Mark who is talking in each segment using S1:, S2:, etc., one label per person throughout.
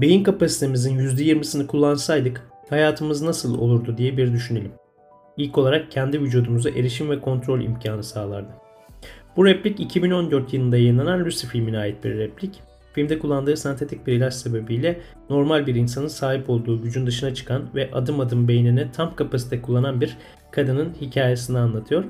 S1: beyin kapasitemizin %20'sini kullansaydık hayatımız nasıl olurdu diye bir düşünelim. İlk olarak kendi vücudumuza erişim ve kontrol imkanı sağlardı. Bu replik 2014 yılında yayınlanan Lucy filmine ait bir replik. Filmde kullandığı sentetik bir ilaç sebebiyle normal bir insanın sahip olduğu gücün dışına çıkan ve adım adım beynini tam kapasite kullanan bir kadının hikayesini anlatıyor.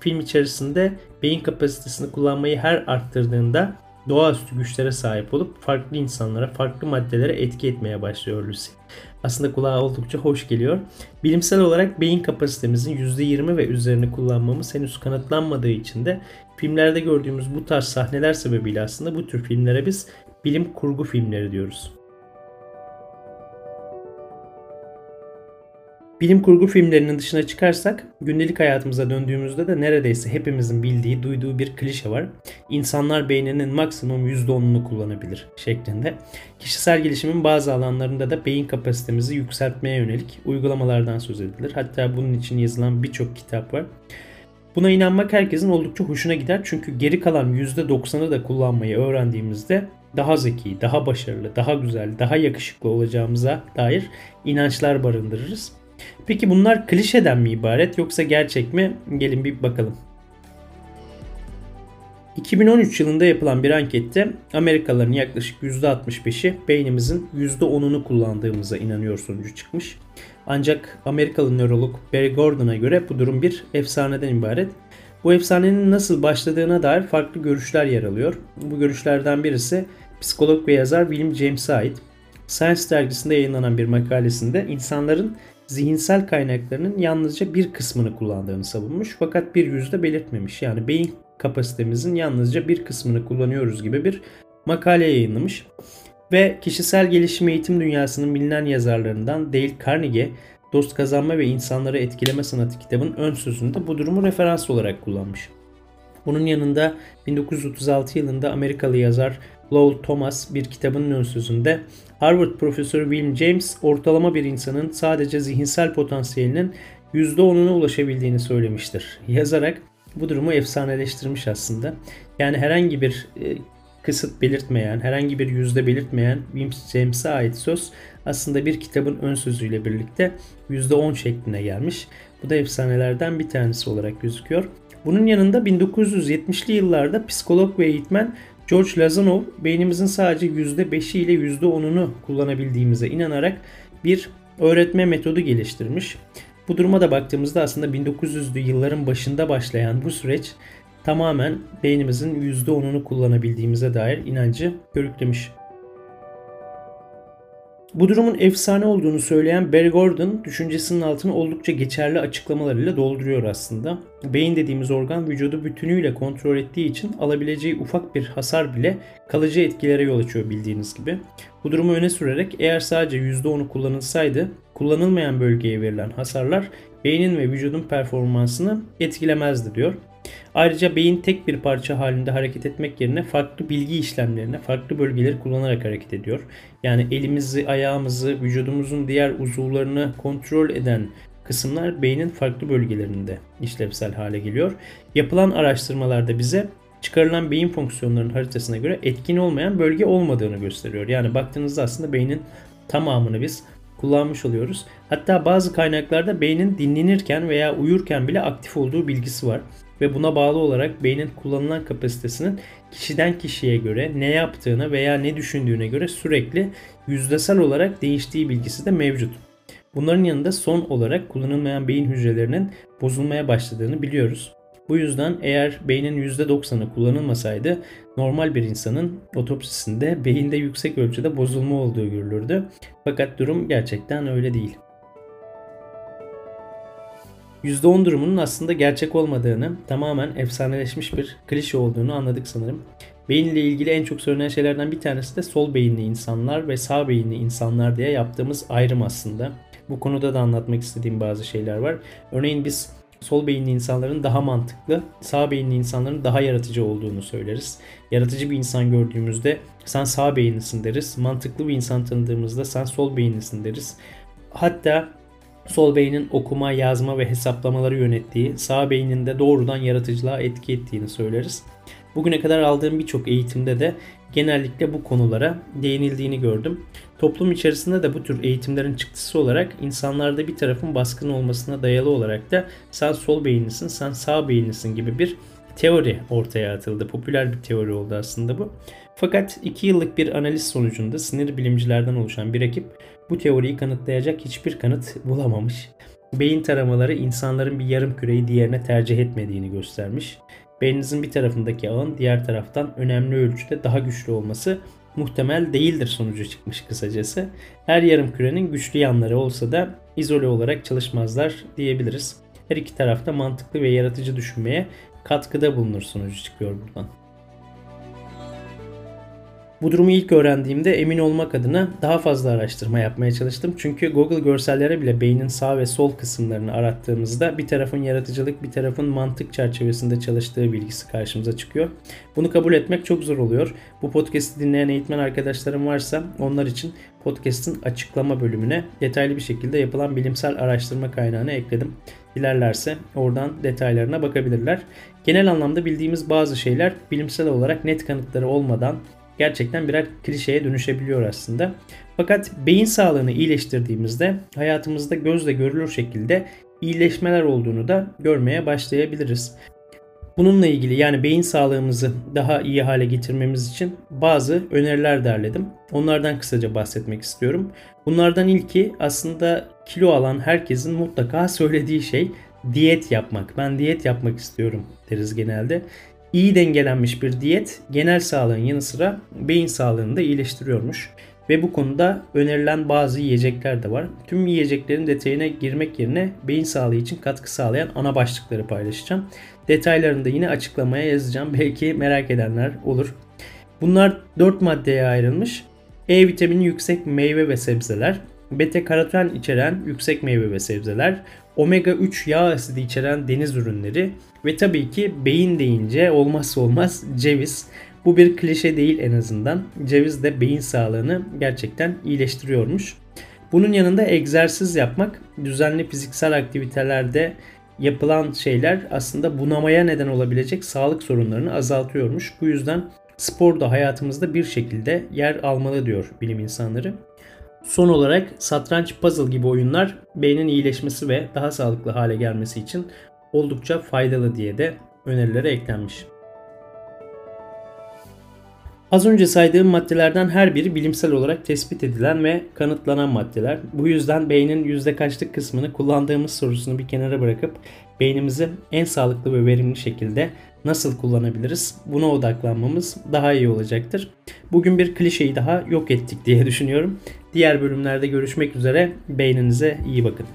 S1: Film içerisinde beyin kapasitesini kullanmayı her arttırdığında doğaüstü güçlere sahip olup farklı insanlara, farklı maddelere etki etmeye başlıyor Lucy. Aslında kulağa oldukça hoş geliyor. Bilimsel olarak beyin kapasitemizin %20 ve üzerini kullanmamız henüz kanıtlanmadığı için de filmlerde gördüğümüz bu tarz sahneler sebebiyle aslında bu tür filmlere biz bilim kurgu filmleri diyoruz. Bilim kurgu filmlerinin dışına çıkarsak gündelik hayatımıza döndüğümüzde de neredeyse hepimizin bildiği, duyduğu bir klişe var. İnsanlar beyninin maksimum %10'unu kullanabilir şeklinde. Kişisel gelişimin bazı alanlarında da beyin kapasitemizi yükseltmeye yönelik uygulamalardan söz edilir. Hatta bunun için yazılan birçok kitap var. Buna inanmak herkesin oldukça hoşuna gider çünkü geri kalan %90'ı da kullanmayı öğrendiğimizde daha zeki, daha başarılı, daha güzel, daha yakışıklı olacağımıza dair inançlar barındırırız. Peki bunlar klişeden mi ibaret yoksa gerçek mi? Gelin bir bakalım. 2013 yılında yapılan bir ankette Amerikalıların yaklaşık %65'i beynimizin %10'unu kullandığımıza inanıyor sonucu çıkmış. Ancak Amerikalı nörolog Barry Gordon'a göre bu durum bir efsaneden ibaret. Bu efsanenin nasıl başladığına dair farklı görüşler yer alıyor. Bu görüşlerden birisi psikolog ve yazar William James'e ait. Science dergisinde yayınlanan bir makalesinde insanların zihinsel kaynaklarının yalnızca bir kısmını kullandığını savunmuş fakat bir yüzde belirtmemiş. Yani beyin kapasitemizin yalnızca bir kısmını kullanıyoruz gibi bir makale yayınlamış. Ve kişisel gelişim eğitim dünyasının bilinen yazarlarından Dale Carnegie, Dost Kazanma ve İnsanları Etkileme Sanatı kitabın ön sözünde bu durumu referans olarak kullanmış. Bunun yanında 1936 yılında Amerikalı yazar Lowell Thomas bir kitabının ön sözünde Harvard profesörü William James ortalama bir insanın sadece zihinsel potansiyelinin %10'una ulaşabildiğini söylemiştir. Yazarak bu durumu efsaneleştirmiş aslında. Yani herhangi bir e, kısıt belirtmeyen, herhangi bir yüzde belirtmeyen William James'e ait söz aslında bir kitabın ön sözüyle birlikte %10 şekline gelmiş. Bu da efsanelerden bir tanesi olarak gözüküyor. Bunun yanında 1970'li yıllarda psikolog ve eğitmen George Lazanov beynimizin sadece %5'i ile %10'unu kullanabildiğimize inanarak bir öğretme metodu geliştirmiş. Bu duruma da baktığımızda aslında 1900'lü yılların başında başlayan bu süreç tamamen beynimizin %10'unu kullanabildiğimize dair inancı körüklemiş. Bu durumun efsane olduğunu söyleyen Barry Gordon düşüncesinin altını oldukça geçerli açıklamalarıyla dolduruyor aslında. Beyin dediğimiz organ vücudu bütünüyle kontrol ettiği için alabileceği ufak bir hasar bile kalıcı etkilere yol açıyor bildiğiniz gibi. Bu durumu öne sürerek eğer sadece %10'u kullanılsaydı kullanılmayan bölgeye verilen hasarlar beynin ve vücudun performansını etkilemezdi diyor. Ayrıca beyin tek bir parça halinde hareket etmek yerine farklı bilgi işlemlerine farklı bölgeleri kullanarak hareket ediyor. Yani elimizi, ayağımızı, vücudumuzun diğer uzuvlarını kontrol eden kısımlar beynin farklı bölgelerinde işlevsel hale geliyor. Yapılan araştırmalarda bize çıkarılan beyin fonksiyonlarının haritasına göre etkin olmayan bölge olmadığını gösteriyor. Yani baktığınızda aslında beynin tamamını biz kullanmış oluyoruz. Hatta bazı kaynaklarda beynin dinlenirken veya uyurken bile aktif olduğu bilgisi var ve buna bağlı olarak beynin kullanılan kapasitesinin kişiden kişiye göre ne yaptığına veya ne düşündüğüne göre sürekli yüzdesel olarak değiştiği bilgisi de mevcut. Bunların yanında son olarak kullanılmayan beyin hücrelerinin bozulmaya başladığını biliyoruz. Bu yüzden eğer beynin %90'ı kullanılmasaydı normal bir insanın otopsisinde beyinde yüksek ölçüde bozulma olduğu görülürdü. Fakat durum gerçekten öyle değil. %10 durumunun aslında gerçek olmadığını, tamamen efsaneleşmiş bir klişe olduğunu anladık sanırım. Beyin ile ilgili en çok söylenen şeylerden bir tanesi de sol beyinli insanlar ve sağ beyinli insanlar diye yaptığımız ayrım aslında. Bu konuda da anlatmak istediğim bazı şeyler var. Örneğin biz sol beyinli insanların daha mantıklı, sağ beyinli insanların daha yaratıcı olduğunu söyleriz. Yaratıcı bir insan gördüğümüzde sen sağ beyinlisin deriz. Mantıklı bir insan tanıdığımızda sen sol beyinlisin deriz. Hatta sol beynin okuma, yazma ve hesaplamaları yönettiği, sağ beyninde doğrudan yaratıcılığa etki ettiğini söyleriz. Bugüne kadar aldığım birçok eğitimde de genellikle bu konulara değinildiğini gördüm. Toplum içerisinde de bu tür eğitimlerin çıktısı olarak insanlarda bir tarafın baskın olmasına dayalı olarak da sen sol beyinlisin, sen sağ beyinlisin gibi bir teori ortaya atıldı. Popüler bir teori oldu aslında bu. Fakat 2 yıllık bir analiz sonucunda sinir bilimcilerden oluşan bir ekip bu teoriyi kanıtlayacak hiçbir kanıt bulamamış. Beyin taramaları insanların bir yarım küreyi diğerine tercih etmediğini göstermiş. Beyninizin bir tarafındaki ağın diğer taraftan önemli ölçüde daha güçlü olması muhtemel değildir sonucu çıkmış kısacası. Her yarım kürenin güçlü yanları olsa da izole olarak çalışmazlar diyebiliriz. Her iki tarafta mantıklı ve yaratıcı düşünmeye katkıda bulunur sonucu çıkıyor buradan. Bu durumu ilk öğrendiğimde emin olmak adına daha fazla araştırma yapmaya çalıştım. Çünkü Google görsellere bile beynin sağ ve sol kısımlarını arattığımızda bir tarafın yaratıcılık bir tarafın mantık çerçevesinde çalıştığı bilgisi karşımıza çıkıyor. Bunu kabul etmek çok zor oluyor. Bu podcast'i dinleyen eğitmen arkadaşlarım varsa onlar için podcast'ın açıklama bölümüne detaylı bir şekilde yapılan bilimsel araştırma kaynağını ekledim. Dilerlerse oradan detaylarına bakabilirler. Genel anlamda bildiğimiz bazı şeyler bilimsel olarak net kanıtları olmadan gerçekten birer klişeye dönüşebiliyor aslında. Fakat beyin sağlığını iyileştirdiğimizde hayatımızda gözle görülür şekilde iyileşmeler olduğunu da görmeye başlayabiliriz. Bununla ilgili yani beyin sağlığımızı daha iyi hale getirmemiz için bazı öneriler derledim. Onlardan kısaca bahsetmek istiyorum. Bunlardan ilki aslında kilo alan herkesin mutlaka söylediği şey diyet yapmak. Ben diyet yapmak istiyorum deriz genelde. İyi dengelenmiş bir diyet genel sağlığın yanı sıra beyin sağlığını da iyileştiriyormuş. Ve bu konuda önerilen bazı yiyecekler de var. Tüm yiyeceklerin detayına girmek yerine beyin sağlığı için katkı sağlayan ana başlıkları paylaşacağım. Detaylarını da yine açıklamaya yazacağım. Belki merak edenler olur. Bunlar 4 maddeye ayrılmış. E vitamini yüksek meyve ve sebzeler, beta karoten içeren yüksek meyve ve sebzeler, omega 3 yağ asidi içeren deniz ürünleri ve tabii ki beyin deyince olmazsa olmaz ceviz. Bu bir klişe değil en azından. Ceviz de beyin sağlığını gerçekten iyileştiriyormuş. Bunun yanında egzersiz yapmak, düzenli fiziksel aktivitelerde yapılan şeyler aslında bunamaya neden olabilecek sağlık sorunlarını azaltıyormuş. Bu yüzden spor da hayatımızda bir şekilde yer almalı diyor bilim insanları. Son olarak satranç, puzzle gibi oyunlar beynin iyileşmesi ve daha sağlıklı hale gelmesi için oldukça faydalı diye de önerilere eklenmiş. Az önce saydığım maddelerden her biri bilimsel olarak tespit edilen ve kanıtlanan maddeler. Bu yüzden beynin yüzde kaçlık kısmını kullandığımız sorusunu bir kenara bırakıp beynimizi en sağlıklı ve verimli şekilde nasıl kullanabiliriz? Buna odaklanmamız daha iyi olacaktır. Bugün bir klişeyi daha yok ettik diye düşünüyorum. Diğer bölümlerde görüşmek üzere. Beyninize iyi bakın.